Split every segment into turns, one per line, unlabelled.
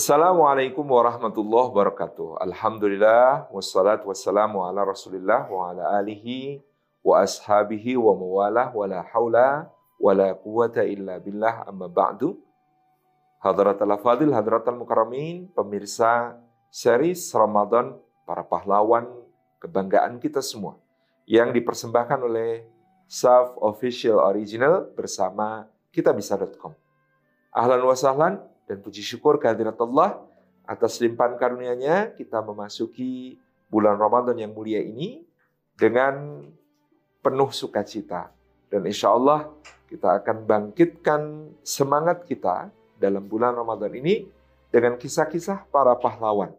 Assalamualaikum warahmatullahi wabarakatuh. Alhamdulillah wassalatu wassalamu ala Rasulillah wa ala alihi wa ashabihi wa mawalah wa la haula wa la quwata illa billah amma ba'du. Hadratal Fadil, Hadratal Mukarramin, pemirsa series Ramadan para pahlawan kebanggaan kita semua yang dipersembahkan oleh Saf Official Original bersama kitabisa.com. Ahlan wa sahlan dan puji syukur kehadirat Allah atas limpahan karunia-Nya kita memasuki bulan Ramadan yang mulia ini dengan penuh sukacita. Dan insya Allah kita akan bangkitkan semangat kita dalam bulan Ramadan ini dengan kisah-kisah para pahlawan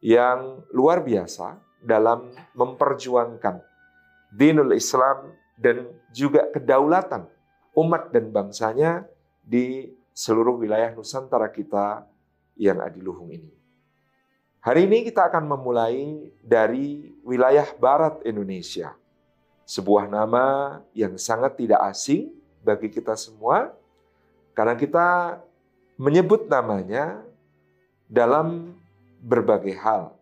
yang luar biasa dalam memperjuangkan dinul Islam dan juga kedaulatan umat dan bangsanya di seluruh wilayah Nusantara kita yang adiluhung ini. Hari ini kita akan memulai dari wilayah barat Indonesia. Sebuah nama yang sangat tidak asing bagi kita semua karena kita menyebut namanya dalam berbagai hal.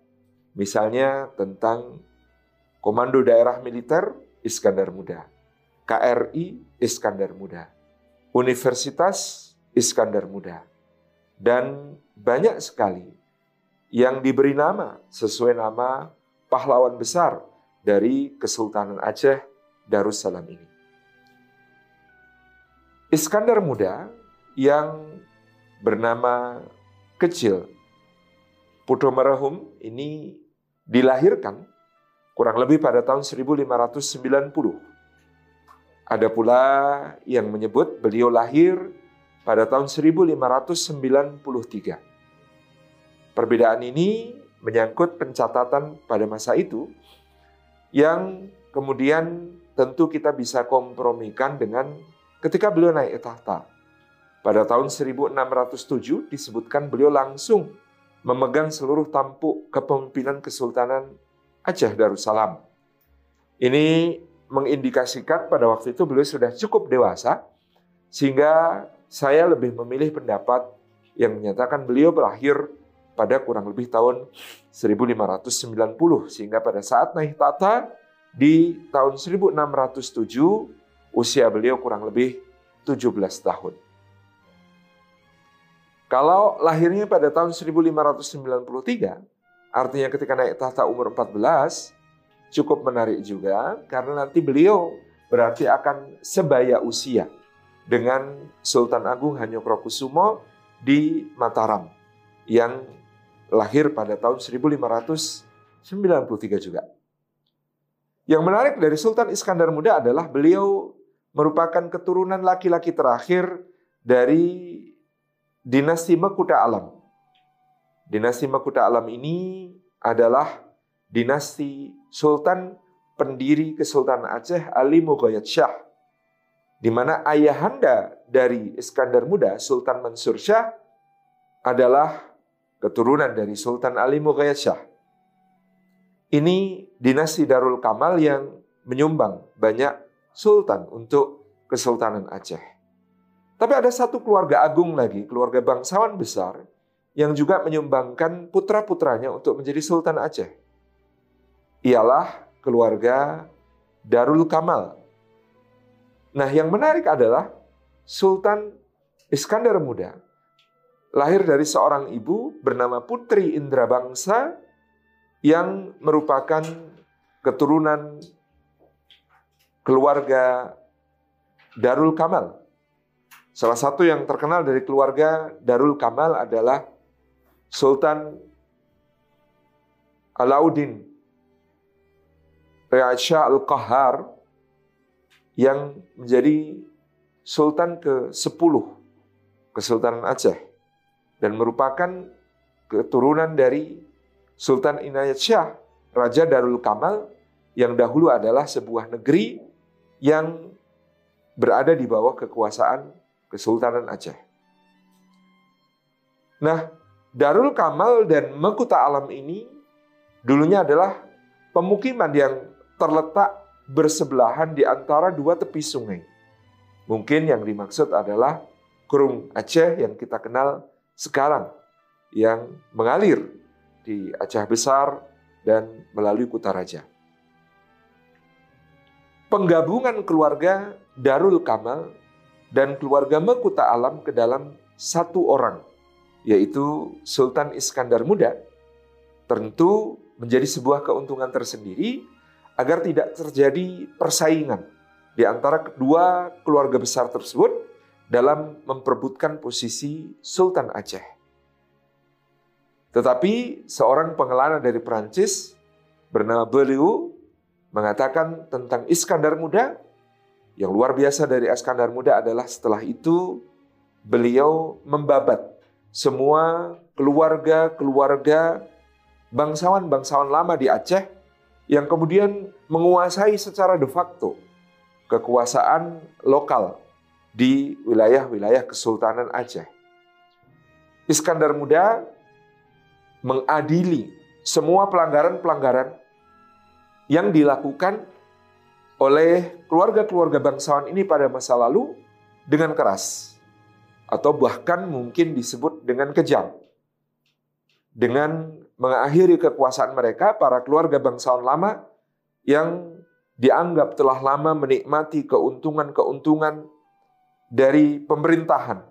Misalnya tentang Komando Daerah Militer Iskandar Muda, KRI Iskandar Muda, Universitas Iskandar Muda. Dan banyak sekali yang diberi nama sesuai nama pahlawan besar dari Kesultanan Aceh Darussalam ini. Iskandar Muda yang bernama kecil Putu Marahum ini dilahirkan kurang lebih pada tahun 1590. Ada pula yang menyebut beliau lahir pada tahun 1593. Perbedaan ini menyangkut pencatatan pada masa itu yang kemudian tentu kita bisa kompromikan dengan ketika beliau naik tahta. Pada tahun 1607 disebutkan beliau langsung memegang seluruh tampuk kepemimpinan Kesultanan Aceh Darussalam. Ini mengindikasikan pada waktu itu beliau sudah cukup dewasa sehingga saya lebih memilih pendapat yang menyatakan beliau berakhir pada kurang lebih tahun 1590 sehingga pada saat naik tata di tahun 1607 usia beliau kurang lebih 17 tahun. Kalau lahirnya pada tahun 1593, artinya ketika naik tahta umur 14, cukup menarik juga karena nanti beliau berarti akan sebaya usia dengan Sultan Agung Hanyokrokusumo di Mataram yang lahir pada tahun 1593 juga. Yang menarik dari Sultan Iskandar Muda adalah beliau merupakan keturunan laki-laki terakhir dari dinasti Mekuta Alam. Dinasti Mekuta Alam ini adalah dinasti Sultan pendiri Kesultanan Aceh Ali Mughayat Shah di mana ayahanda dari Iskandar Muda, Sultan Mansur Shah, adalah keturunan dari Sultan Ali Mughayat Shah. Ini dinasti Darul Kamal yang menyumbang banyak sultan untuk Kesultanan Aceh. Tapi ada satu keluarga agung lagi, keluarga bangsawan besar, yang juga menyumbangkan putra-putranya untuk menjadi Sultan Aceh. Ialah keluarga Darul Kamal Nah, yang menarik adalah Sultan Iskandar Muda lahir dari seorang ibu bernama Putri Indra Bangsa yang merupakan keturunan keluarga Darul Kamal. Salah satu yang terkenal dari keluarga Darul Kamal adalah Sultan Alauddin Riasha Al-Qahar yang menjadi sultan ke-10 Kesultanan Aceh dan merupakan keturunan dari Sultan Inayat Syah, Raja Darul Kamal yang dahulu adalah sebuah negeri yang berada di bawah kekuasaan Kesultanan Aceh. Nah, Darul Kamal dan Mekuta Alam ini dulunya adalah pemukiman yang terletak bersebelahan di antara dua tepi sungai. Mungkin yang dimaksud adalah Kurung Aceh yang kita kenal sekarang. yang mengalir di Aceh Besar dan melalui Kutaraja. Penggabungan keluarga Darul Kamal dan keluarga Mekuta Alam ke dalam satu orang, yaitu Sultan Iskandar Muda, tentu menjadi sebuah keuntungan tersendiri agar tidak terjadi persaingan di antara kedua keluarga besar tersebut dalam memperebutkan posisi Sultan Aceh. Tetapi seorang pengelana dari Perancis bernama Beliau mengatakan tentang Iskandar Muda yang luar biasa dari Iskandar Muda adalah setelah itu beliau membabat semua keluarga-keluarga bangsawan-bangsawan lama di Aceh yang kemudian menguasai secara de facto kekuasaan lokal di wilayah-wilayah Kesultanan Aceh. Iskandar Muda mengadili semua pelanggaran-pelanggaran yang dilakukan oleh keluarga-keluarga bangsawan ini pada masa lalu dengan keras atau bahkan mungkin disebut dengan kejam. Dengan mengakhiri kekuasaan mereka, para keluarga bangsawan lama yang dianggap telah lama menikmati keuntungan-keuntungan dari pemerintahan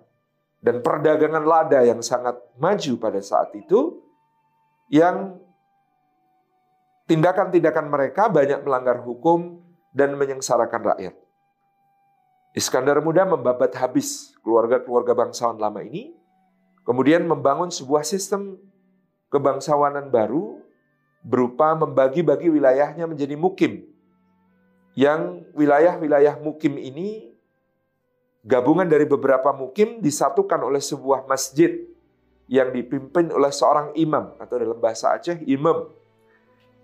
dan perdagangan lada yang sangat maju pada saat itu, yang tindakan-tindakan mereka banyak melanggar hukum dan menyengsarakan rakyat. Iskandar Muda membabat habis keluarga-keluarga bangsawan lama ini, kemudian membangun sebuah sistem kebangsawanan baru berupa membagi-bagi wilayahnya menjadi mukim. Yang wilayah-wilayah mukim ini gabungan dari beberapa mukim disatukan oleh sebuah masjid yang dipimpin oleh seorang imam atau dalam bahasa Aceh imam.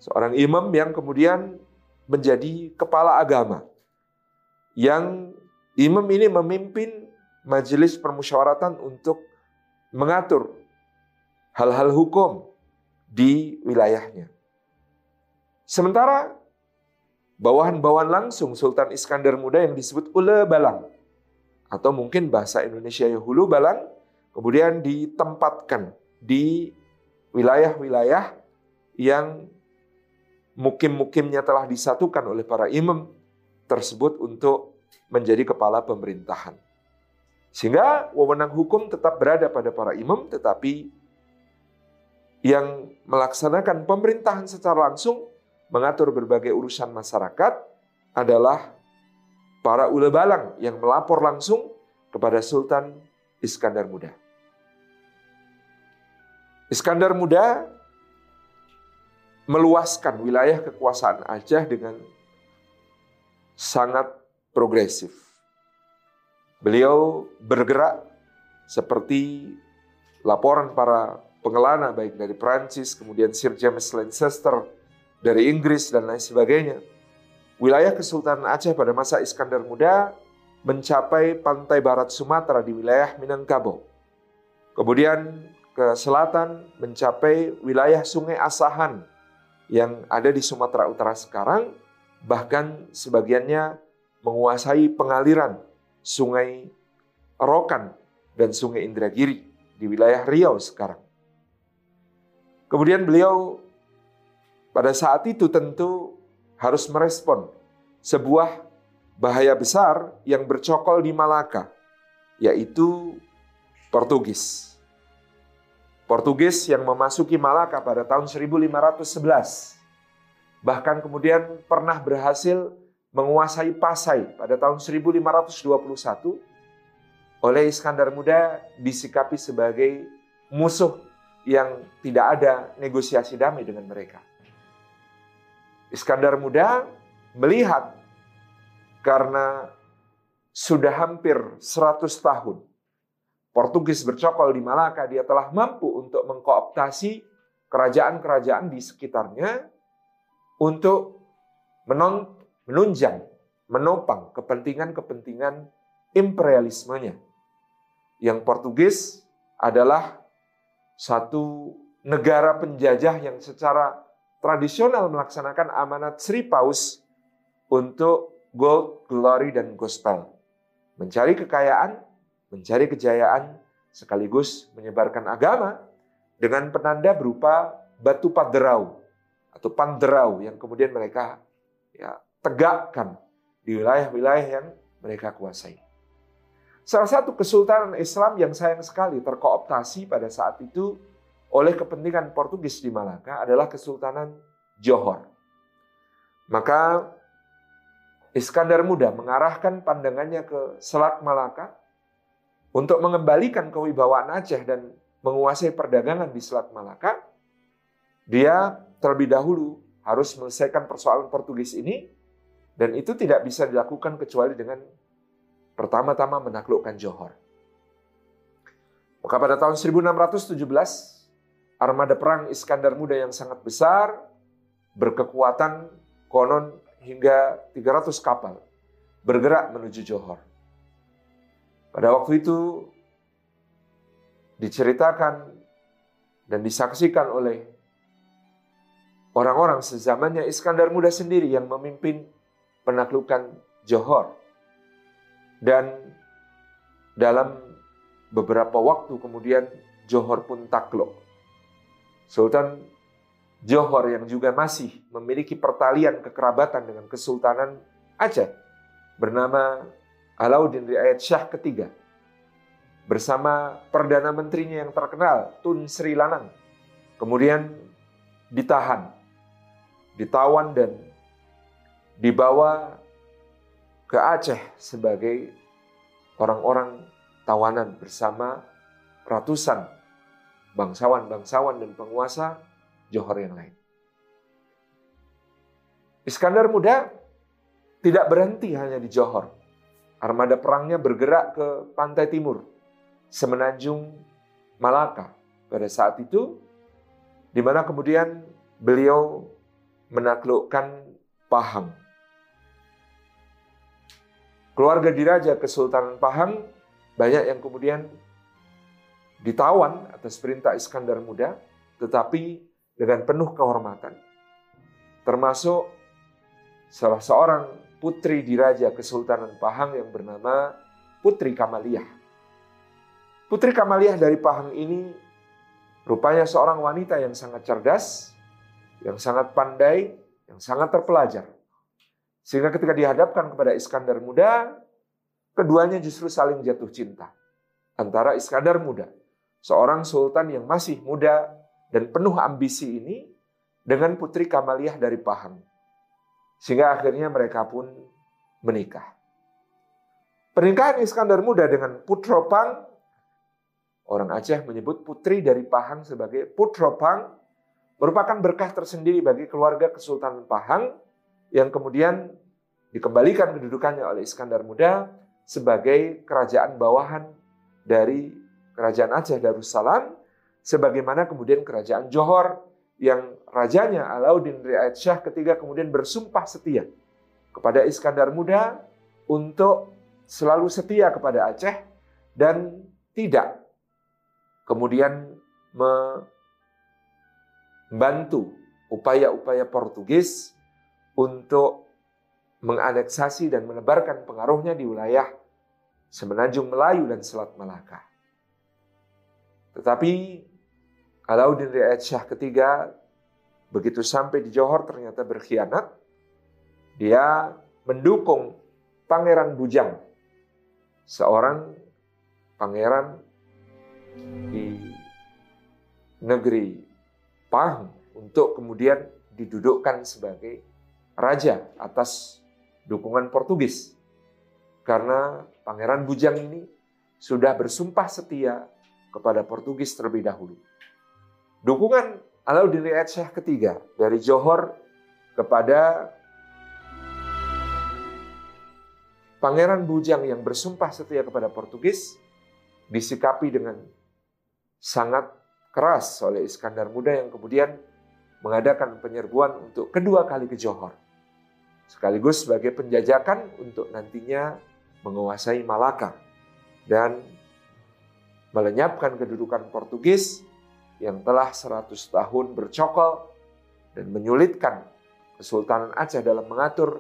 Seorang imam yang kemudian menjadi kepala agama. Yang imam ini memimpin majelis permusyawaratan untuk mengatur hal-hal hukum di wilayahnya. Sementara bawahan-bawahan langsung Sultan Iskandar Muda yang disebut Ule Balang atau mungkin bahasa Indonesia ya Hulu Balang kemudian ditempatkan di wilayah-wilayah yang mukim-mukimnya telah disatukan oleh para imam tersebut untuk menjadi kepala pemerintahan. Sehingga wewenang hukum tetap berada pada para imam tetapi yang melaksanakan pemerintahan secara langsung, mengatur berbagai urusan masyarakat adalah para ulebalang yang melapor langsung kepada Sultan Iskandar Muda. Iskandar Muda meluaskan wilayah kekuasaan Aceh dengan sangat progresif. Beliau bergerak seperti laporan para pengelana baik dari Prancis, kemudian Sir James Lancaster dari Inggris dan lain sebagainya. Wilayah Kesultanan Aceh pada masa Iskandar Muda mencapai pantai barat Sumatera di wilayah Minangkabau. Kemudian ke selatan mencapai wilayah Sungai Asahan yang ada di Sumatera Utara sekarang, bahkan sebagiannya menguasai pengaliran Sungai Rokan dan Sungai Indragiri di wilayah Riau sekarang. Kemudian beliau pada saat itu tentu harus merespon sebuah bahaya besar yang bercokol di Malaka, yaitu Portugis. Portugis yang memasuki Malaka pada tahun 1511. Bahkan kemudian pernah berhasil menguasai Pasai pada tahun 1521 oleh Iskandar Muda disikapi sebagai musuh yang tidak ada negosiasi damai dengan mereka. Iskandar Muda melihat karena sudah hampir 100 tahun Portugis bercokol di Malaka, dia telah mampu untuk mengkooptasi kerajaan-kerajaan di sekitarnya untuk menunjang, menopang kepentingan-kepentingan imperialismenya. Yang Portugis adalah satu negara penjajah yang secara tradisional melaksanakan amanat Sri Paus untuk gold, glory, dan gospel. Mencari kekayaan, mencari kejayaan, sekaligus menyebarkan agama, dengan penanda berupa batu paderau atau panderau yang kemudian mereka ya, tegakkan di wilayah-wilayah yang mereka kuasai. Salah satu kesultanan Islam yang sayang sekali terkooptasi pada saat itu oleh kepentingan Portugis di Malaka adalah Kesultanan Johor. Maka Iskandar Muda mengarahkan pandangannya ke Selat Malaka untuk mengembalikan kewibawaan Aceh dan menguasai perdagangan di Selat Malaka. Dia terlebih dahulu harus menyelesaikan persoalan Portugis ini dan itu tidak bisa dilakukan kecuali dengan pertama-tama menaklukkan Johor. Maka pada tahun 1617 armada perang Iskandar Muda yang sangat besar berkekuatan konon hingga 300 kapal bergerak menuju Johor. Pada waktu itu diceritakan dan disaksikan oleh orang-orang sezamannya Iskandar Muda sendiri yang memimpin penaklukan Johor. Dan dalam beberapa waktu kemudian Johor pun takluk. Sultan Johor yang juga masih memiliki pertalian kekerabatan dengan Kesultanan Aceh bernama Alauddin Riayat Syah ketiga bersama Perdana Menterinya yang terkenal Tun Sri Lanang kemudian ditahan, ditawan dan dibawa ke Aceh sebagai orang-orang tawanan bersama ratusan bangsawan-bangsawan dan penguasa Johor yang lain. Iskandar Muda tidak berhenti hanya di Johor. Armada perangnya bergerak ke pantai timur, semenanjung Malaka pada saat itu, di mana kemudian beliau menaklukkan Pahang. Keluarga diraja Kesultanan Pahang banyak yang kemudian ditawan atas perintah Iskandar Muda, tetapi dengan penuh kehormatan. Termasuk salah seorang putri diraja Kesultanan Pahang yang bernama Putri Kamaliah. Putri Kamaliah dari Pahang ini rupanya seorang wanita yang sangat cerdas, yang sangat pandai, yang sangat terpelajar. Sehingga ketika dihadapkan kepada Iskandar Muda, keduanya justru saling jatuh cinta. Antara Iskandar Muda, seorang sultan yang masih muda, dan penuh ambisi ini dengan putri Kamaliah dari Pahang. Sehingga akhirnya mereka pun menikah. Pernikahan Iskandar Muda dengan Putro Pang, orang Aceh menyebut putri dari Pahang sebagai Putro Pang, merupakan berkah tersendiri bagi keluarga Kesultanan Pahang yang kemudian dikembalikan kedudukannya oleh Iskandar Muda sebagai kerajaan bawahan dari kerajaan Aceh Darussalam sebagaimana kemudian kerajaan Johor yang rajanya Alauddin Riayat Syah ketiga kemudian bersumpah setia kepada Iskandar Muda untuk selalu setia kepada Aceh dan tidak kemudian membantu upaya-upaya Portugis untuk menganeksasi dan menebarkan pengaruhnya di wilayah Semenanjung Melayu dan Selat Malaka. Tetapi Alauddin Riayat Syah ketiga begitu sampai di Johor ternyata berkhianat. Dia mendukung Pangeran Bujang, seorang pangeran di negeri Pahang untuk kemudian didudukkan sebagai raja atas dukungan Portugis. Karena Pangeran Bujang ini sudah bersumpah setia kepada Portugis terlebih dahulu. Dukungan Alauddin Riayat Syah ketiga dari Johor kepada Pangeran Bujang yang bersumpah setia kepada Portugis disikapi dengan sangat keras oleh Iskandar Muda yang kemudian mengadakan penyerbuan untuk kedua kali ke Johor. Sekaligus sebagai penjajakan untuk nantinya menguasai Malaka dan melenyapkan kedudukan Portugis yang telah 100 tahun bercokol dan menyulitkan Kesultanan Aceh dalam mengatur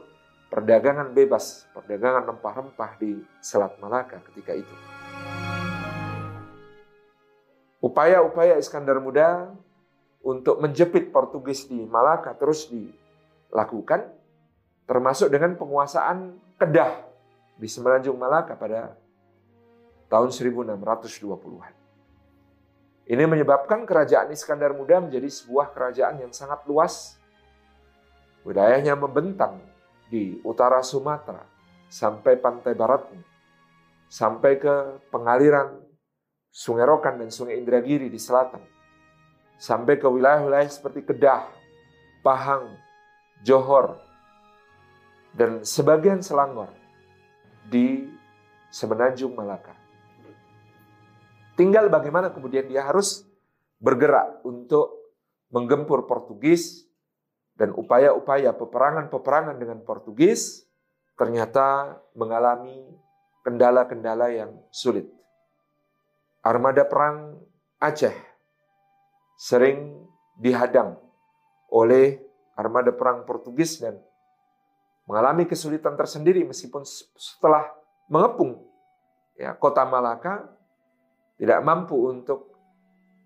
perdagangan bebas, perdagangan rempah-rempah di Selat Malaka ketika itu. upaya-upaya Iskandar Muda untuk menjepit Portugis di Malaka terus dilakukan, termasuk dengan penguasaan Kedah di Semenanjung Malaka pada tahun 1620-an. Ini menyebabkan kerajaan Iskandar Muda menjadi sebuah kerajaan yang sangat luas. Wilayahnya membentang di utara Sumatera sampai pantai baratnya, sampai ke pengaliran Sungai Rokan dan Sungai Indragiri di selatan, sampai ke wilayah-wilayah seperti Kedah, Pahang, Johor, dan sebagian Selangor di Semenanjung Malaka. Tinggal bagaimana kemudian dia harus bergerak untuk menggempur Portugis dan upaya-upaya peperangan-peperangan dengan Portugis ternyata mengalami kendala-kendala yang sulit. Armada perang Aceh sering dihadang oleh armada perang Portugis dan mengalami kesulitan tersendiri meskipun setelah mengepung. Ya kota Malaka tidak mampu untuk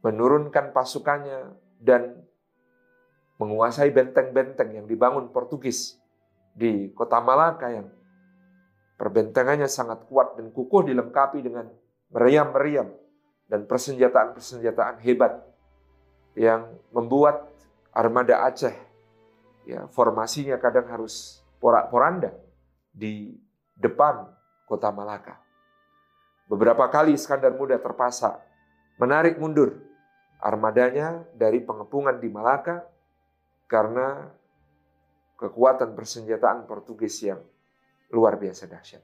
menurunkan pasukannya dan menguasai benteng-benteng yang dibangun Portugis di kota Malaka yang perbentengannya sangat kuat dan kukuh dilengkapi dengan meriam-meriam dan persenjataan-persenjataan hebat yang membuat armada Aceh ya formasinya kadang harus porak-poranda di depan kota Malaka. Beberapa kali Iskandar Muda terpaksa menarik mundur armadanya dari pengepungan di Malaka karena kekuatan persenjataan Portugis yang luar biasa dahsyat.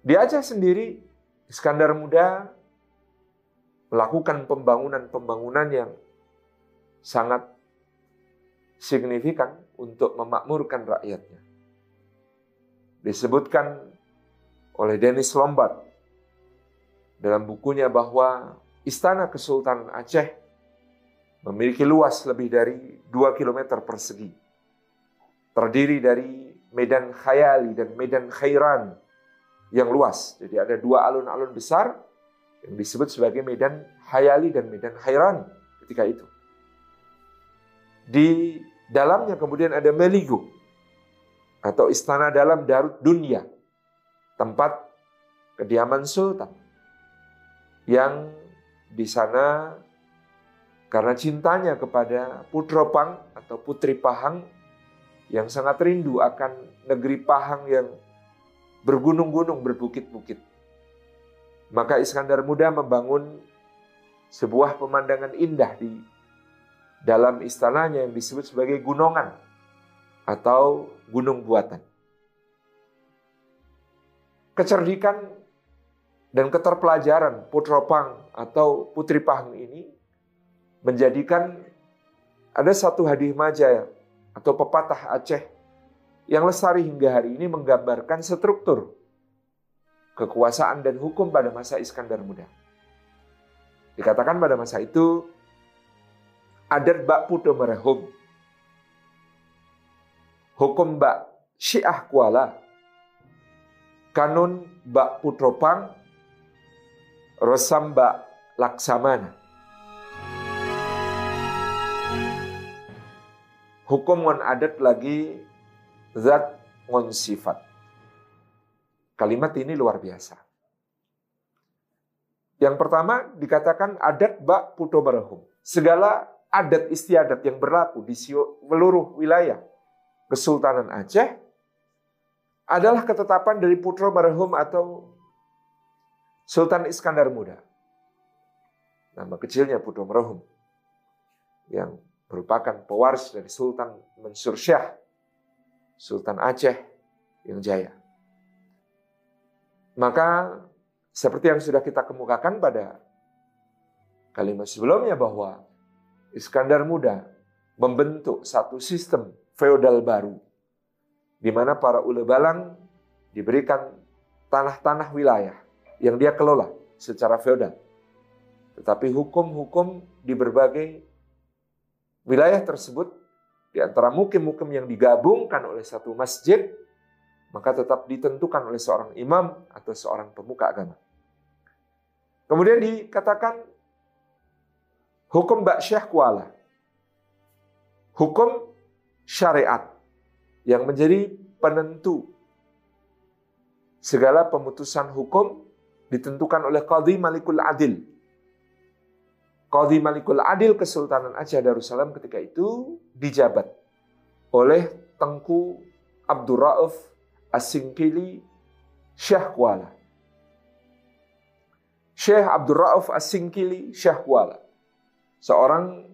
Di Aceh sendiri, Iskandar Muda melakukan pembangunan-pembangunan yang sangat signifikan untuk memakmurkan rakyatnya. Disebutkan oleh Dennis Lombard dalam bukunya bahwa Istana Kesultanan Aceh memiliki luas lebih dari 2 km persegi. Terdiri dari medan khayali dan medan khairan yang luas. Jadi ada dua alun-alun besar yang disebut sebagai medan khayali dan medan khairan ketika itu. Di dalamnya kemudian ada Meligo atau istana dalam Darut Dunia tempat kediaman sultan yang di sana karena cintanya kepada Putra Pang atau Putri Pahang yang sangat rindu akan negeri Pahang yang bergunung-gunung, berbukit-bukit. Maka Iskandar Muda membangun sebuah pemandangan indah di dalam istananya yang disebut sebagai gunungan atau gunung buatan kecerdikan dan keterpelajaran Putra Pang atau Putri Pahang ini menjadikan ada satu hadis maja atau pepatah Aceh yang lestari hingga hari ini menggambarkan struktur kekuasaan dan hukum pada masa Iskandar Muda. Dikatakan pada masa itu adat bak puto merehum. Hukum bak syiah kuala kanun bak putropang resam bak laksamana. Hukum ngon adat lagi zat ngon sifat. Kalimat ini luar biasa. Yang pertama dikatakan adat bak puto barahum. Segala adat istiadat yang berlaku di seluruh wilayah Kesultanan Aceh adalah ketetapan dari putra marhum atau Sultan Iskandar Muda. Nama kecilnya putra marhum yang merupakan pewaris dari Sultan Mansur Syah, Sultan Aceh yang jaya. Maka seperti yang sudah kita kemukakan pada kalimat sebelumnya bahwa Iskandar Muda membentuk satu sistem feodal baru di mana para ule balang diberikan tanah-tanah wilayah yang dia kelola secara feodal. Tetapi hukum-hukum di berbagai wilayah tersebut, di antara mukim-mukim yang digabungkan oleh satu masjid, maka tetap ditentukan oleh seorang imam atau seorang pemuka agama. Kemudian dikatakan hukum baksyah kuala. Hukum syariat yang menjadi penentu segala pemutusan hukum ditentukan oleh Qadhi Malikul Adil. Qadhi Malikul Adil Kesultanan Aceh Darussalam ketika itu dijabat oleh Tengku Abdurrauf As-Singkili Syah Kuala. Syekh Abdurrauf As-Singkili Syah Kuala. Seorang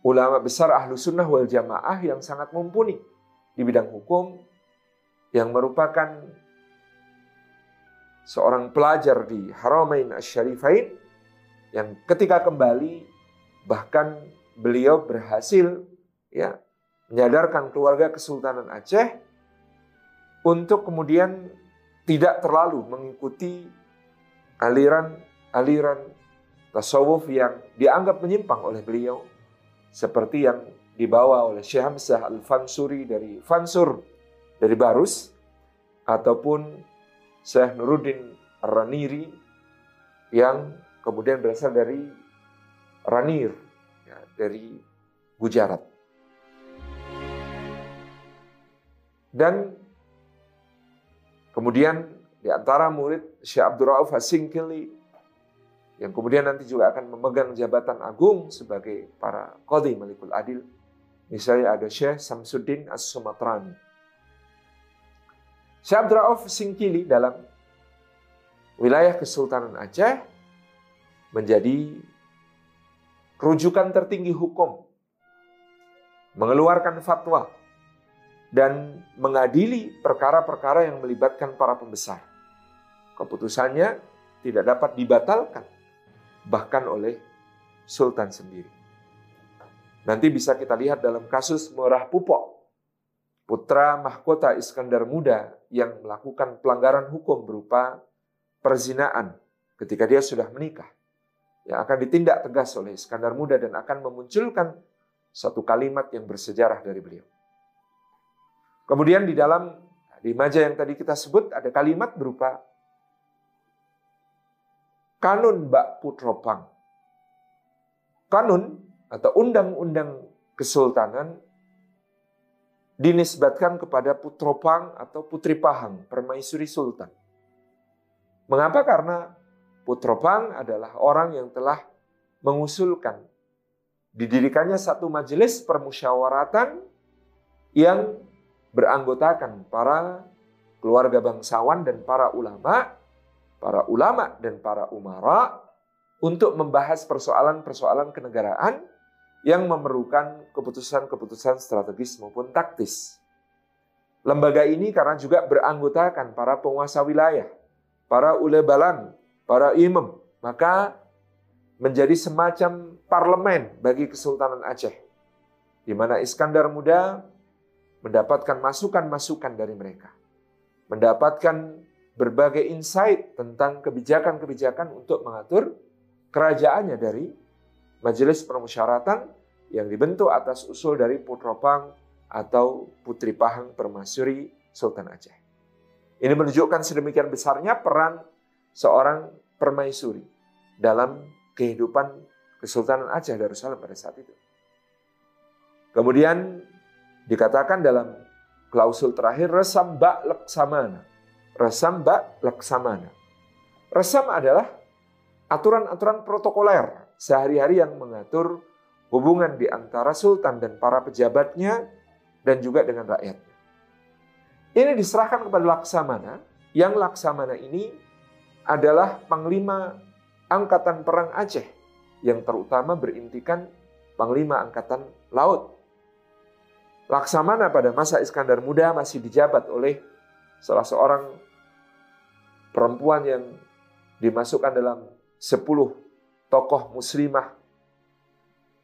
ulama besar ahlu sunnah wal jamaah yang sangat mumpuni di bidang hukum yang merupakan seorang pelajar di Haramain Asy-Syarifain yang ketika kembali bahkan beliau berhasil ya menyadarkan keluarga Kesultanan Aceh untuk kemudian tidak terlalu mengikuti aliran-aliran tasawuf yang dianggap menyimpang oleh beliau seperti yang dibawa oleh Syekh Hamzah Al-Fansuri dari Fansur dari Barus ataupun Syekh Nuruddin Raniri yang kemudian berasal dari Ranir ya, dari Gujarat. Dan Kemudian di antara murid Syekh Abdul Rauf Hasingkili yang kemudian nanti juga akan memegang jabatan agung sebagai para qadhi Malikul Adil. Misalnya ada Syekh Samsuddin As-Sumatrani. Syekh Abdul Singkili dalam wilayah Kesultanan Aceh menjadi rujukan tertinggi hukum mengeluarkan fatwa dan mengadili perkara-perkara yang melibatkan para pembesar. Keputusannya tidak dapat dibatalkan, bahkan oleh sultan sendiri. Nanti bisa kita lihat dalam kasus Murah Pupok, putra mahkota Iskandar Muda yang melakukan pelanggaran hukum berupa perzinaan ketika dia sudah menikah. Yang akan ditindak tegas oleh Iskandar Muda dan akan memunculkan satu kalimat yang bersejarah dari beliau. Kemudian di dalam di maja yang tadi kita sebut ada kalimat berupa Kanun Mbak Putropang. Kanun atau undang-undang kesultanan dinisbatkan kepada Putropang atau Putri Pahang, permaisuri sultan. Mengapa? Karena Putropang adalah orang yang telah mengusulkan didirikannya satu majelis permusyawaratan yang beranggotakan para keluarga bangsawan dan para ulama, para ulama dan para umara untuk membahas persoalan-persoalan kenegaraan yang memerlukan keputusan-keputusan strategis maupun taktis. Lembaga ini karena juga beranggotakan para penguasa wilayah, para ulebalan, para imam, maka menjadi semacam parlemen bagi Kesultanan Aceh, di mana Iskandar Muda mendapatkan masukan-masukan dari mereka, mendapatkan berbagai insight tentang kebijakan-kebijakan untuk mengatur kerajaannya dari majelis permusyaratan yang dibentuk atas usul dari Putropang atau Putri Pahang Permasyuri Sultan Aceh. Ini menunjukkan sedemikian besarnya peran seorang permaisuri dalam kehidupan Kesultanan Aceh Darussalam pada saat itu. Kemudian Dikatakan dalam klausul terakhir resam bak leksamana. Resam bak leksamana. Resam adalah aturan-aturan protokoler sehari-hari yang mengatur hubungan di antara sultan dan para pejabatnya dan juga dengan rakyatnya. Ini diserahkan kepada Laksamana, yang Laksamana ini adalah Panglima Angkatan Perang Aceh yang terutama berintikan Panglima Angkatan Laut Laksamana pada masa Iskandar Muda masih dijabat oleh salah seorang perempuan yang dimasukkan dalam 10 tokoh muslimah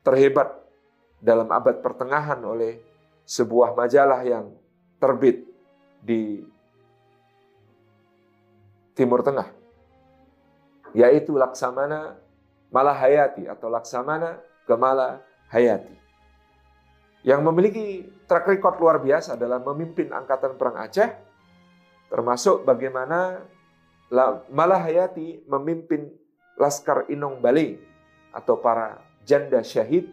terhebat dalam abad pertengahan oleh sebuah majalah yang terbit di Timur Tengah yaitu Laksamana Malahayati atau Laksamana Gemala Hayati yang memiliki track record luar biasa dalam memimpin Angkatan Perang Aceh, termasuk bagaimana Malahayati memimpin Laskar Inong Bali atau para janda syahid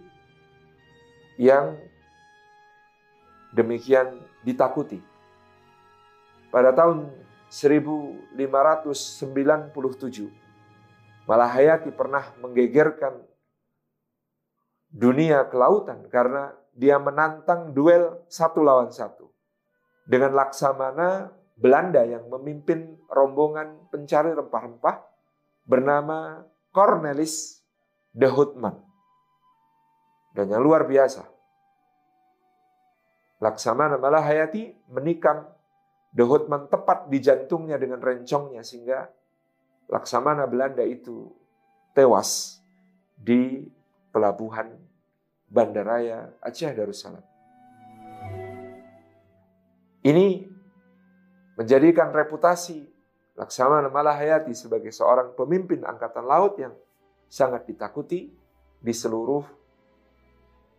yang demikian ditakuti. Pada tahun 1597, Malahayati pernah menggegerkan dunia kelautan karena dia menantang duel satu lawan satu. Dengan Laksamana Belanda yang memimpin rombongan pencari rempah-rempah bernama Cornelis de Houtman. Dan yang luar biasa, Laksamana Malahayati menikam de Houtman tepat di jantungnya dengan rencongnya sehingga Laksamana Belanda itu tewas di pelabuhan Bandaraya Aceh Darussalam. Ini menjadikan reputasi Laksamana Malahayati sebagai seorang pemimpin angkatan laut yang sangat ditakuti di seluruh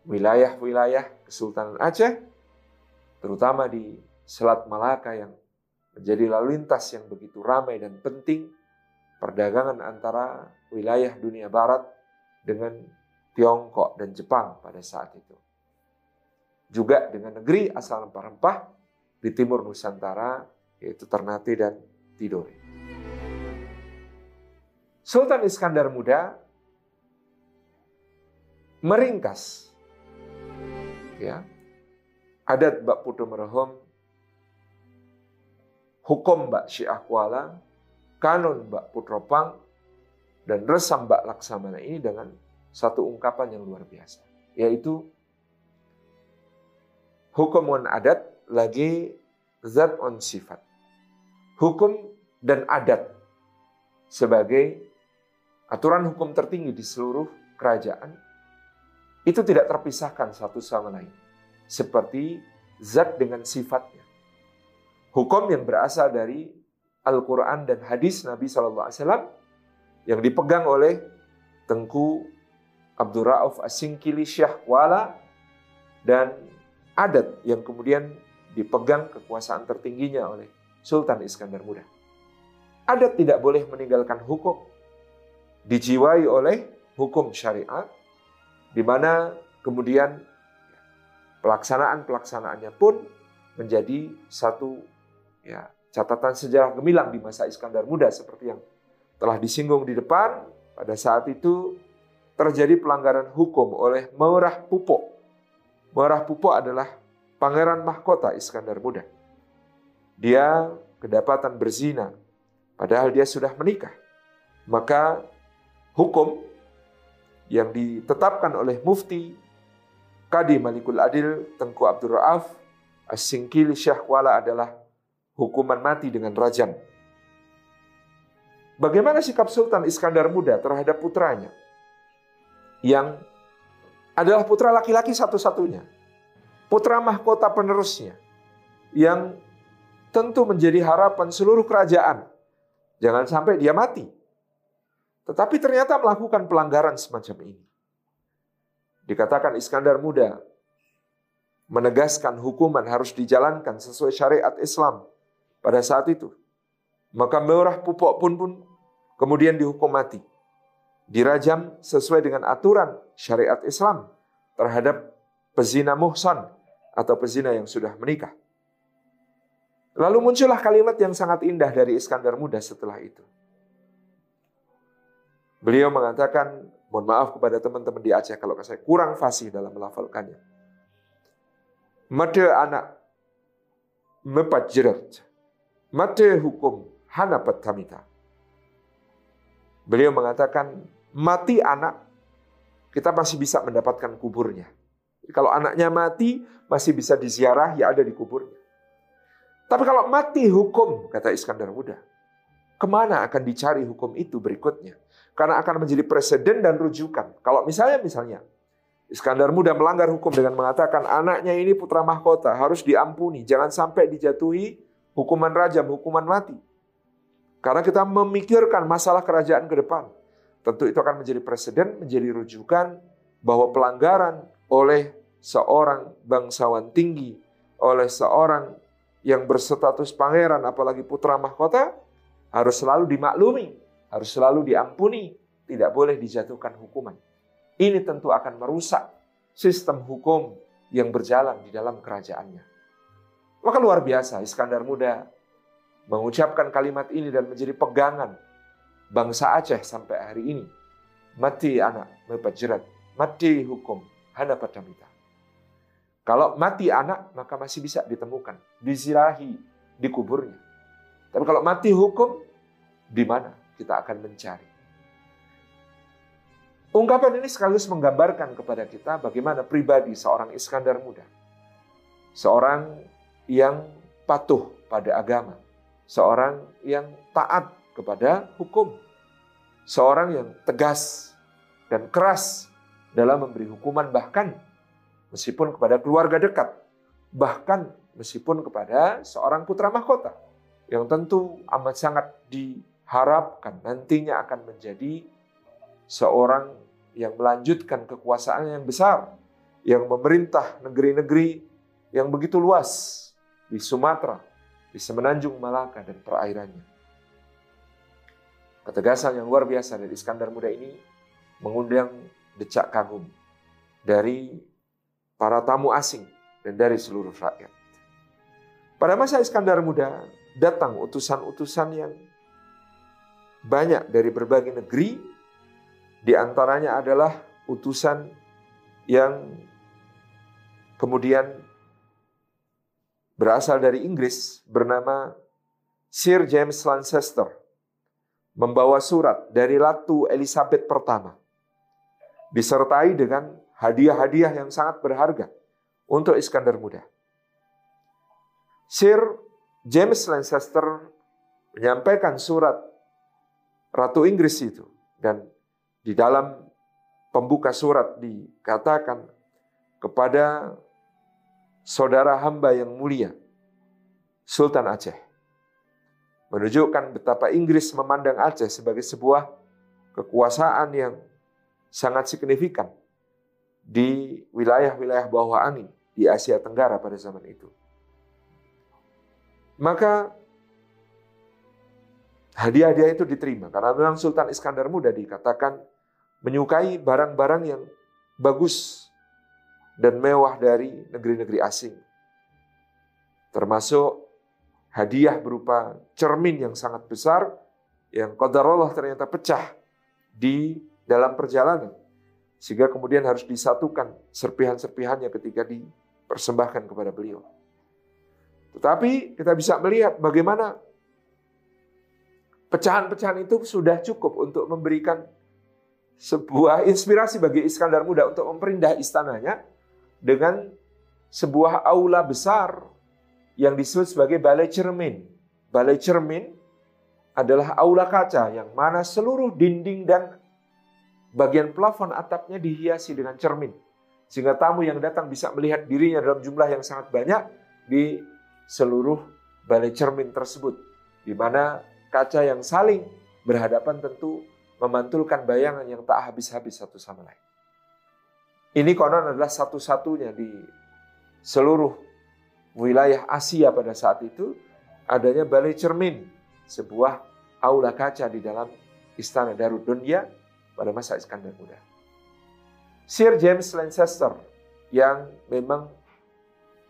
wilayah-wilayah Kesultanan Aceh, terutama di Selat Malaka yang menjadi lalu lintas yang begitu ramai dan penting perdagangan antara wilayah dunia barat dengan Tiongkok dan Jepang pada saat itu. Juga dengan negeri asal rempah-rempah di timur Nusantara yaitu Ternate dan Tidore. Sultan Iskandar Muda meringkas ya adat Bak Putu Merhom hukum Bak Syiah Kuala kanun Mbak Putropang dan resam Mbak Laksamana ini dengan satu ungkapan yang luar biasa. Yaitu hukum adat lagi zat on sifat. Hukum dan adat sebagai aturan hukum tertinggi di seluruh kerajaan itu tidak terpisahkan satu sama lain. Seperti zat dengan sifatnya. Hukum yang berasal dari Al-Quran dan hadis Nabi SAW yang dipegang oleh Tengku Abdul Rauf Asingkili Syahwala dan adat yang kemudian dipegang kekuasaan tertingginya oleh Sultan Iskandar Muda. Adat tidak boleh meninggalkan hukum. Dijiwai oleh hukum syariat, di mana kemudian pelaksanaan-pelaksanaannya pun menjadi satu ya catatan sejarah gemilang di masa Iskandar Muda seperti yang telah disinggung di depan. Pada saat itu terjadi pelanggaran hukum oleh Merah Pupo. Merah Pupo adalah pangeran mahkota Iskandar Muda. Dia kedapatan berzina, padahal dia sudah menikah. Maka hukum yang ditetapkan oleh Mufti Kadi Malikul Adil Tengku Abdul Raaf As-Singkil Syahwala adalah hukuman mati dengan rajam. Bagaimana sikap Sultan Iskandar Muda terhadap putranya? Yang adalah putra laki-laki satu-satunya. Putra mahkota penerusnya. Yang tentu menjadi harapan seluruh kerajaan. Jangan sampai dia mati. Tetapi ternyata melakukan pelanggaran semacam ini. Dikatakan Iskandar Muda menegaskan hukuman harus dijalankan sesuai syariat Islam pada saat itu. Maka Merah Pupok pun pun kemudian dihukum mati. Dirajam sesuai dengan aturan syariat Islam terhadap pezina muhsan atau pezina yang sudah menikah. Lalu muncullah kalimat yang sangat indah dari Iskandar Muda setelah itu. Beliau mengatakan, mohon maaf kepada teman-teman di Aceh kalau saya kurang fasih dalam melafalkannya. Mata anak mepat jerat mate hukum hana tamita. Beliau mengatakan, mati anak, kita masih bisa mendapatkan kuburnya. Kalau anaknya mati, masih bisa diziarah, ya ada di kuburnya. Tapi kalau mati hukum, kata Iskandar Muda, ke mana akan dicari hukum itu berikutnya? Karena akan menjadi presiden dan rujukan. Kalau misalnya, misalnya, Iskandar Muda melanggar hukum dengan mengatakan anaknya ini putra mahkota, harus diampuni, jangan sampai dijatuhi hukuman rajam, hukuman mati. Karena kita memikirkan masalah kerajaan ke depan. Tentu itu akan menjadi presiden, menjadi rujukan bahwa pelanggaran oleh seorang bangsawan tinggi, oleh seorang yang berstatus pangeran, apalagi putra mahkota, harus selalu dimaklumi, harus selalu diampuni, tidak boleh dijatuhkan hukuman. Ini tentu akan merusak sistem hukum yang berjalan di dalam kerajaannya. Maka luar biasa Iskandar Muda mengucapkan kalimat ini dan menjadi pegangan bangsa Aceh sampai hari ini. Mati anak mepajerat, mati hukum, hana padamita. Kalau mati anak, maka masih bisa ditemukan, disirahi, dikuburnya. Tapi kalau mati hukum, di mana kita akan mencari? Ungkapan ini sekaligus menggambarkan kepada kita bagaimana pribadi seorang Iskandar muda. Seorang yang patuh pada agama. Seorang yang taat kepada hukum. Seorang yang tegas dan keras dalam memberi hukuman bahkan meskipun kepada keluarga dekat. Bahkan meskipun kepada seorang putra mahkota. Yang tentu amat sangat diharapkan nantinya akan menjadi seorang yang melanjutkan kekuasaan yang besar, yang memerintah negeri-negeri yang begitu luas di Sumatera, di Semenanjung Malaka dan perairannya. Ketegasan yang luar biasa dari Iskandar Muda ini mengundang decak kagum dari para tamu asing dan dari seluruh rakyat. Pada masa Iskandar Muda datang utusan-utusan yang banyak dari berbagai negeri di antaranya adalah utusan yang kemudian berasal dari Inggris bernama Sir James Lancaster membawa surat dari Ratu Elizabeth pertama disertai dengan hadiah-hadiah yang sangat berharga untuk Iskandar Muda. Sir James Lancaster menyampaikan surat Ratu Inggris itu dan di dalam pembuka surat dikatakan kepada saudara hamba yang mulia, Sultan Aceh. Menunjukkan betapa Inggris memandang Aceh sebagai sebuah kekuasaan yang sangat signifikan di wilayah-wilayah bawah angin di Asia Tenggara pada zaman itu. Maka hadiah-hadiah itu diterima karena memang Sultan Iskandar Muda dikatakan menyukai barang-barang yang bagus dan mewah dari negeri-negeri asing. Termasuk hadiah berupa cermin yang sangat besar yang qadarullah ternyata pecah di dalam perjalanan. Sehingga kemudian harus disatukan serpihan-serpihannya ketika dipersembahkan kepada beliau. Tetapi kita bisa melihat bagaimana pecahan-pecahan itu sudah cukup untuk memberikan sebuah inspirasi bagi Iskandar Muda untuk memperindah istananya dengan sebuah aula besar yang disebut sebagai balai cermin. Balai cermin adalah aula kaca yang mana seluruh dinding dan bagian plafon atapnya dihiasi dengan cermin. Sehingga tamu yang datang bisa melihat dirinya dalam jumlah yang sangat banyak di seluruh balai cermin tersebut. Di mana kaca yang saling berhadapan tentu memantulkan bayangan yang tak habis-habis satu sama lain. Ini konon adalah satu-satunya di seluruh wilayah Asia pada saat itu adanya balai cermin, sebuah aula kaca di dalam istana Darud Dunya pada masa Iskandar Muda. Sir James Lancaster yang memang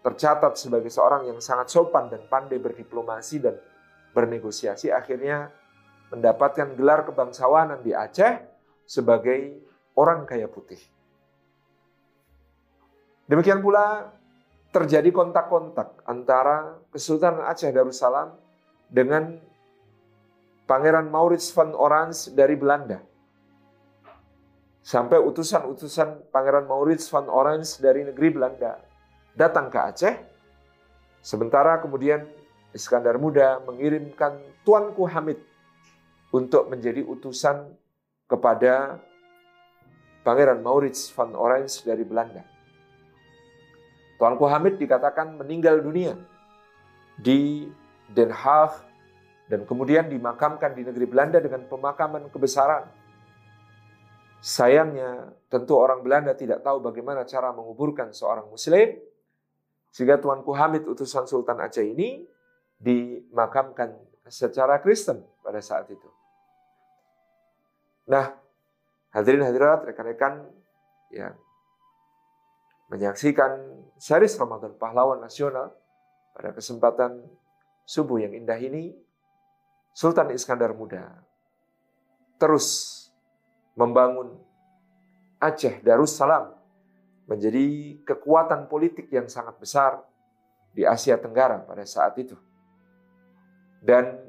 tercatat sebagai seorang yang sangat sopan dan pandai berdiplomasi dan bernegosiasi akhirnya mendapatkan gelar kebangsawanan di Aceh sebagai orang kaya putih. Demikian pula terjadi kontak-kontak antara Kesultanan Aceh Darussalam dengan Pangeran Maurits van Orange dari Belanda. Sampai utusan-utusan Pangeran Maurits van Orange dari negeri Belanda datang ke Aceh. Sementara kemudian Iskandar Muda mengirimkan Tuanku Hamid untuk menjadi utusan kepada Pangeran Maurits van Orange dari Belanda. Tuanku Hamid dikatakan meninggal dunia di Den Haag dan kemudian dimakamkan di negeri Belanda dengan pemakaman kebesaran. Sayangnya tentu orang Belanda tidak tahu bagaimana cara menguburkan seorang muslim sehingga Tuanku Hamid utusan Sultan Aceh ini dimakamkan secara Kristen pada saat itu. Nah, Hadirin hadirat, rekan-rekan yang menyaksikan series Ramadan Pahlawan Nasional pada kesempatan subuh yang indah ini, Sultan Iskandar Muda terus membangun Aceh Darussalam menjadi kekuatan politik yang sangat besar di Asia Tenggara pada saat itu. Dan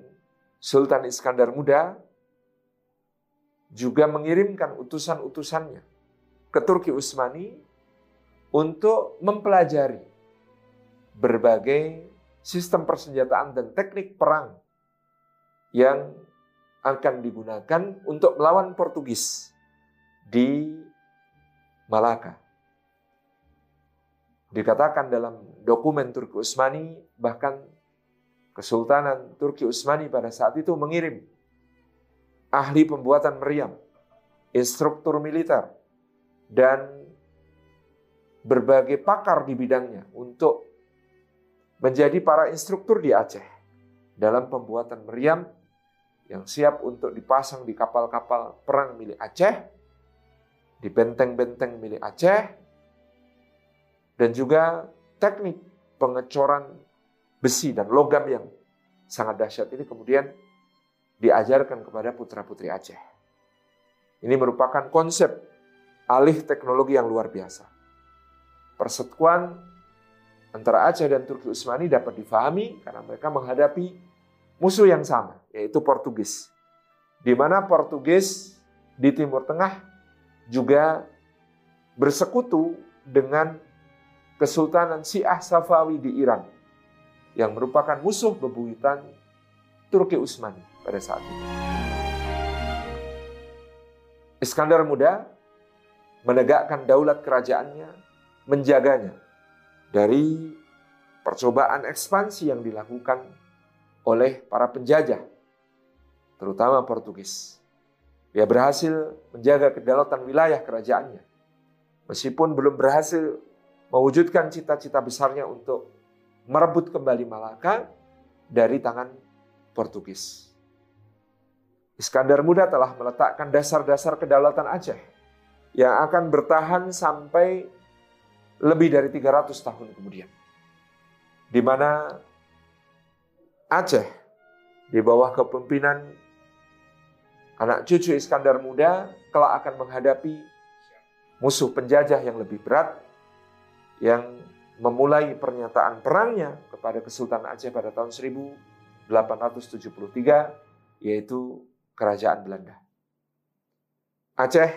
Sultan Iskandar Muda juga mengirimkan utusan-utusannya ke Turki Utsmani untuk mempelajari berbagai sistem persenjataan dan teknik perang yang akan digunakan untuk melawan Portugis di Malaka. Dikatakan dalam dokumen Turki Utsmani bahkan Kesultanan Turki Utsmani pada saat itu mengirim ahli pembuatan meriam, instruktur militer, dan berbagai pakar di bidangnya untuk menjadi para instruktur di Aceh dalam pembuatan meriam yang siap untuk dipasang di kapal-kapal perang milik Aceh, di benteng-benteng milik Aceh, dan juga teknik pengecoran besi dan logam yang sangat dahsyat ini kemudian diajarkan kepada putra-putri Aceh. Ini merupakan konsep alih teknologi yang luar biasa. Persekuan antara Aceh dan Turki Utsmani dapat difahami karena mereka menghadapi musuh yang sama, yaitu Portugis. Di mana Portugis di Timur Tengah juga bersekutu dengan Kesultanan Syiah Safawi di Iran yang merupakan musuh bebuyutan Turki Utsmani pada saat itu. Iskandar Muda menegakkan daulat kerajaannya, menjaganya dari percobaan ekspansi yang dilakukan oleh para penjajah, terutama Portugis. Dia berhasil menjaga kedaulatan wilayah kerajaannya, meskipun belum berhasil mewujudkan cita-cita besarnya untuk merebut kembali Malaka dari tangan Portugis. Iskandar Muda telah meletakkan dasar-dasar kedaulatan Aceh yang akan bertahan sampai lebih dari 300 tahun kemudian. Di mana Aceh di bawah kepemimpinan anak cucu Iskandar Muda kelak akan menghadapi musuh penjajah yang lebih berat yang memulai pernyataan perangnya kepada Kesultanan Aceh pada tahun 1873 yaitu kerajaan Belanda. Aceh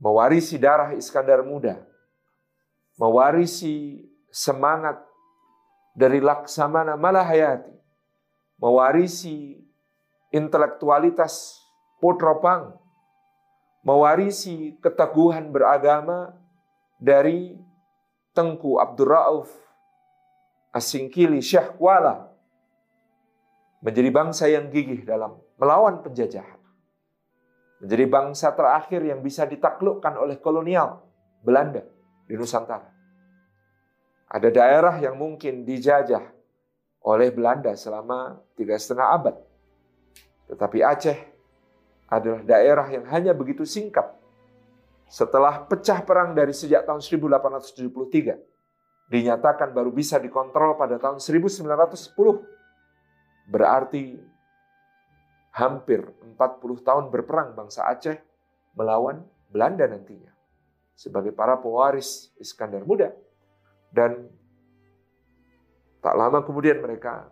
mewarisi darah Iskandar Muda, mewarisi semangat dari Laksamana Malahayati, mewarisi intelektualitas Putropang, mewarisi keteguhan beragama dari Tengku Abdurrauf Asingkili Syekh Kuala menjadi bangsa yang gigih dalam melawan penjajahan. Menjadi bangsa terakhir yang bisa ditaklukkan oleh kolonial Belanda di Nusantara. Ada daerah yang mungkin dijajah oleh Belanda selama tiga setengah abad. Tetapi Aceh adalah daerah yang hanya begitu singkat. Setelah pecah perang dari sejak tahun 1873, dinyatakan baru bisa dikontrol pada tahun 1910. Berarti hampir 40 tahun berperang bangsa Aceh melawan Belanda nantinya sebagai para pewaris Iskandar Muda dan tak lama kemudian mereka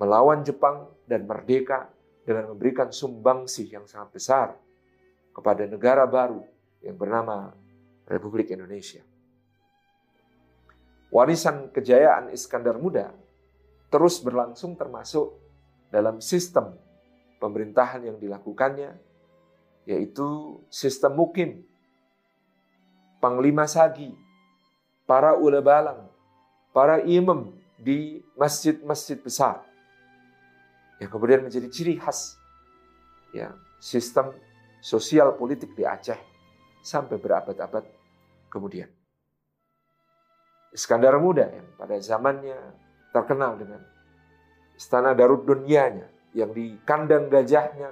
melawan Jepang dan merdeka dengan memberikan sumbangsih yang sangat besar kepada negara baru yang bernama Republik Indonesia. Warisan kejayaan Iskandar Muda terus berlangsung termasuk dalam sistem pemerintahan yang dilakukannya, yaitu sistem mukim, panglima sagi, para ulebalang, para imam di masjid-masjid besar, yang kemudian menjadi ciri khas ya sistem sosial politik di Aceh sampai berabad-abad kemudian. Iskandar Muda yang pada zamannya terkenal dengan istana Darud Dunyanya yang di kandang gajahnya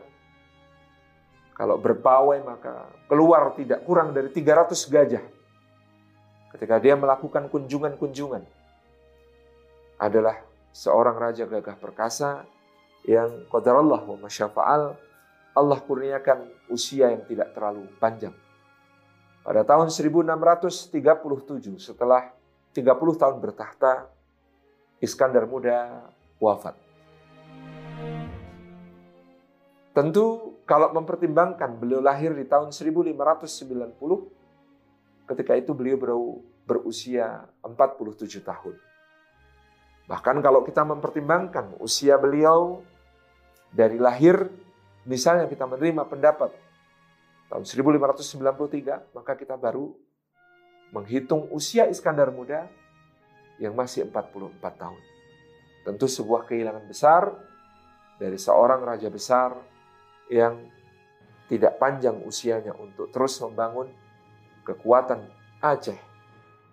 Kalau berpawai maka keluar tidak kurang dari 300 gajah. Ketika dia melakukan kunjungan-kunjungan. Adalah seorang raja gagah perkasa yang qadarallah wa masyafa'al Allah kurniakan usia yang tidak terlalu panjang. Pada tahun 1637 setelah 30 tahun bertahta, Iskandar Muda wafat. Tentu kalau mempertimbangkan beliau lahir di tahun 1590, ketika itu beliau berusia 47 tahun. Bahkan kalau kita mempertimbangkan usia beliau dari lahir, misalnya kita menerima pendapat tahun 1593, maka kita baru menghitung usia Iskandar Muda yang masih 44 tahun. Tentu sebuah kehilangan besar dari seorang raja besar yang tidak panjang usianya untuk terus membangun kekuatan Aceh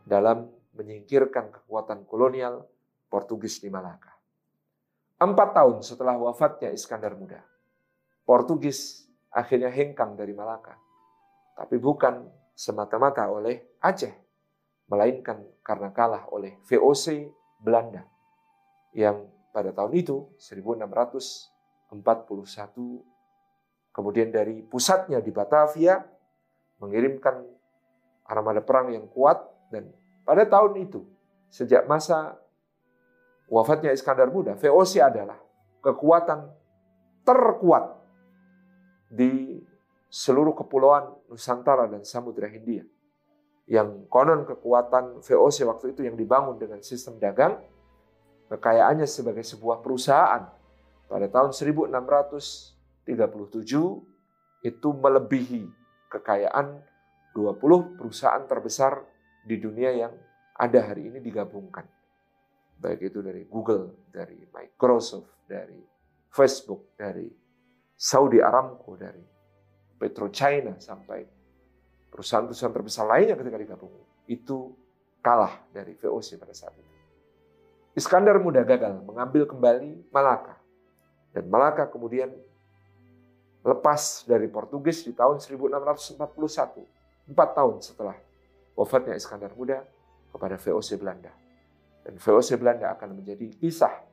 dalam menyingkirkan kekuatan kolonial Portugis di Malaka. Empat tahun setelah wafatnya Iskandar Muda, Portugis akhirnya hengkang dari Malaka. Tapi bukan semata-mata oleh Aceh, melainkan karena kalah oleh VOC Belanda yang pada tahun itu 1641 Kemudian dari pusatnya di Batavia mengirimkan armada perang yang kuat dan pada tahun itu sejak masa wafatnya Iskandar Muda, VOC adalah kekuatan terkuat di seluruh kepulauan Nusantara dan Samudra Hindia. Yang konon kekuatan VOC waktu itu yang dibangun dengan sistem dagang, kekayaannya sebagai sebuah perusahaan pada tahun 1600 37 itu melebihi kekayaan 20 perusahaan terbesar di dunia yang ada hari ini digabungkan. Baik itu dari Google, dari Microsoft, dari Facebook, dari Saudi Aramco, dari PetroChina sampai perusahaan-perusahaan terbesar lainnya ketika digabung. Itu kalah dari VOC pada saat itu. Iskandar muda gagal mengambil kembali Malaka. Dan Malaka kemudian lepas dari Portugis di tahun 1641, empat tahun setelah wafatnya Iskandar Muda kepada VOC Belanda. Dan VOC Belanda akan menjadi kisah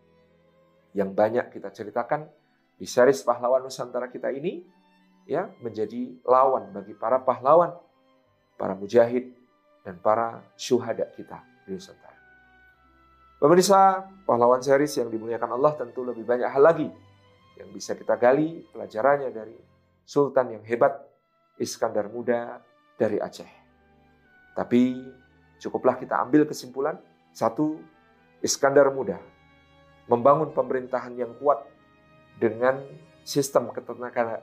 yang banyak kita ceritakan di series pahlawan Nusantara kita ini, ya menjadi lawan bagi para pahlawan, para mujahid, dan para syuhada kita di Nusantara. Pemirsa, pahlawan series yang dimuliakan Allah tentu lebih banyak hal lagi yang bisa kita gali pelajarannya dari Sultan yang hebat Iskandar Muda dari Aceh. Tapi cukuplah kita ambil kesimpulan, satu, Iskandar Muda membangun pemerintahan yang kuat dengan sistem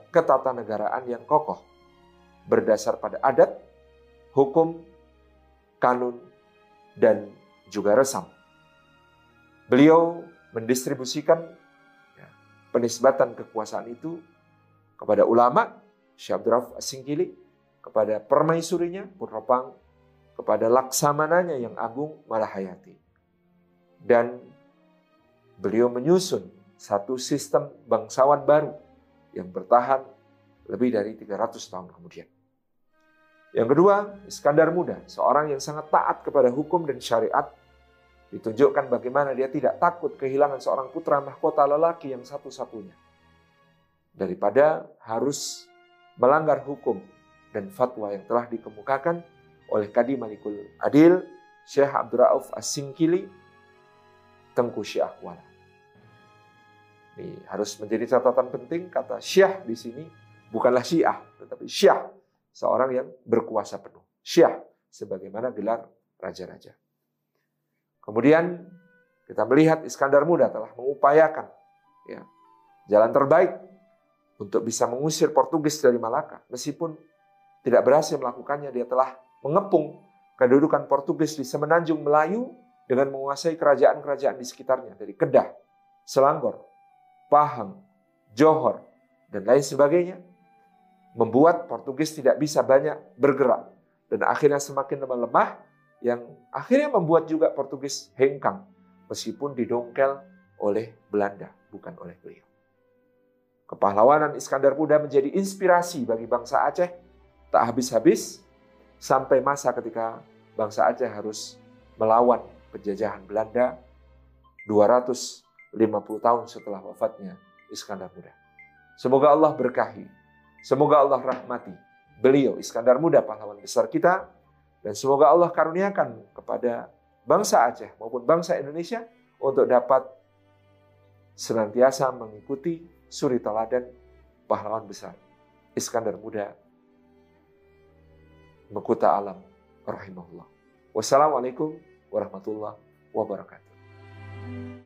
ketatanegaraan yang kokoh, berdasar pada adat, hukum, kanun, dan juga resam. Beliau mendistribusikan penisbatan kekuasaan itu kepada ulama, Syekh Abdurraf Asingkili, kepada permaisurinya, Purnopang, kepada laksamananya yang agung, Malahayati. Dan beliau menyusun satu sistem bangsawan baru yang bertahan lebih dari 300 tahun kemudian. Yang kedua, Iskandar Muda, seorang yang sangat taat kepada hukum dan syariat Ditunjukkan bagaimana dia tidak takut kehilangan seorang putra mahkota lelaki yang satu-satunya. Daripada harus melanggar hukum dan fatwa yang telah dikemukakan oleh Kadi Malikul Adil, Syekh Abdurrauf As-Singkili, Tengku Syekh Wala. Ini harus menjadi catatan penting kata Syekh di sini bukanlah Syiah, tetapi Syekh, seorang yang berkuasa penuh. Syekh sebagaimana gelar raja-raja. Kemudian kita melihat Iskandar Muda telah mengupayakan ya, jalan terbaik untuk bisa mengusir Portugis dari Malaka. Meskipun tidak berhasil melakukannya, dia telah mengepung kedudukan Portugis di semenanjung Melayu dengan menguasai kerajaan-kerajaan di sekitarnya dari Kedah, Selangor, Pahang, Johor, dan lain sebagainya. Membuat Portugis tidak bisa banyak bergerak dan akhirnya semakin lemah yang akhirnya membuat juga Portugis hengkang meskipun didongkel oleh Belanda, bukan oleh beliau. Kepahlawanan Iskandar Muda menjadi inspirasi bagi bangsa Aceh tak habis-habis sampai masa ketika bangsa Aceh harus melawan penjajahan Belanda 250 tahun setelah wafatnya Iskandar Muda. Semoga Allah berkahi, semoga Allah rahmati beliau Iskandar Muda pahlawan besar kita dan semoga Allah karuniakan kepada bangsa Aceh maupun bangsa Indonesia untuk dapat senantiasa mengikuti suri teladan pahlawan besar Iskandar Muda Mekuta Alam rahimahullah. Wassalamualaikum warahmatullahi wabarakatuh.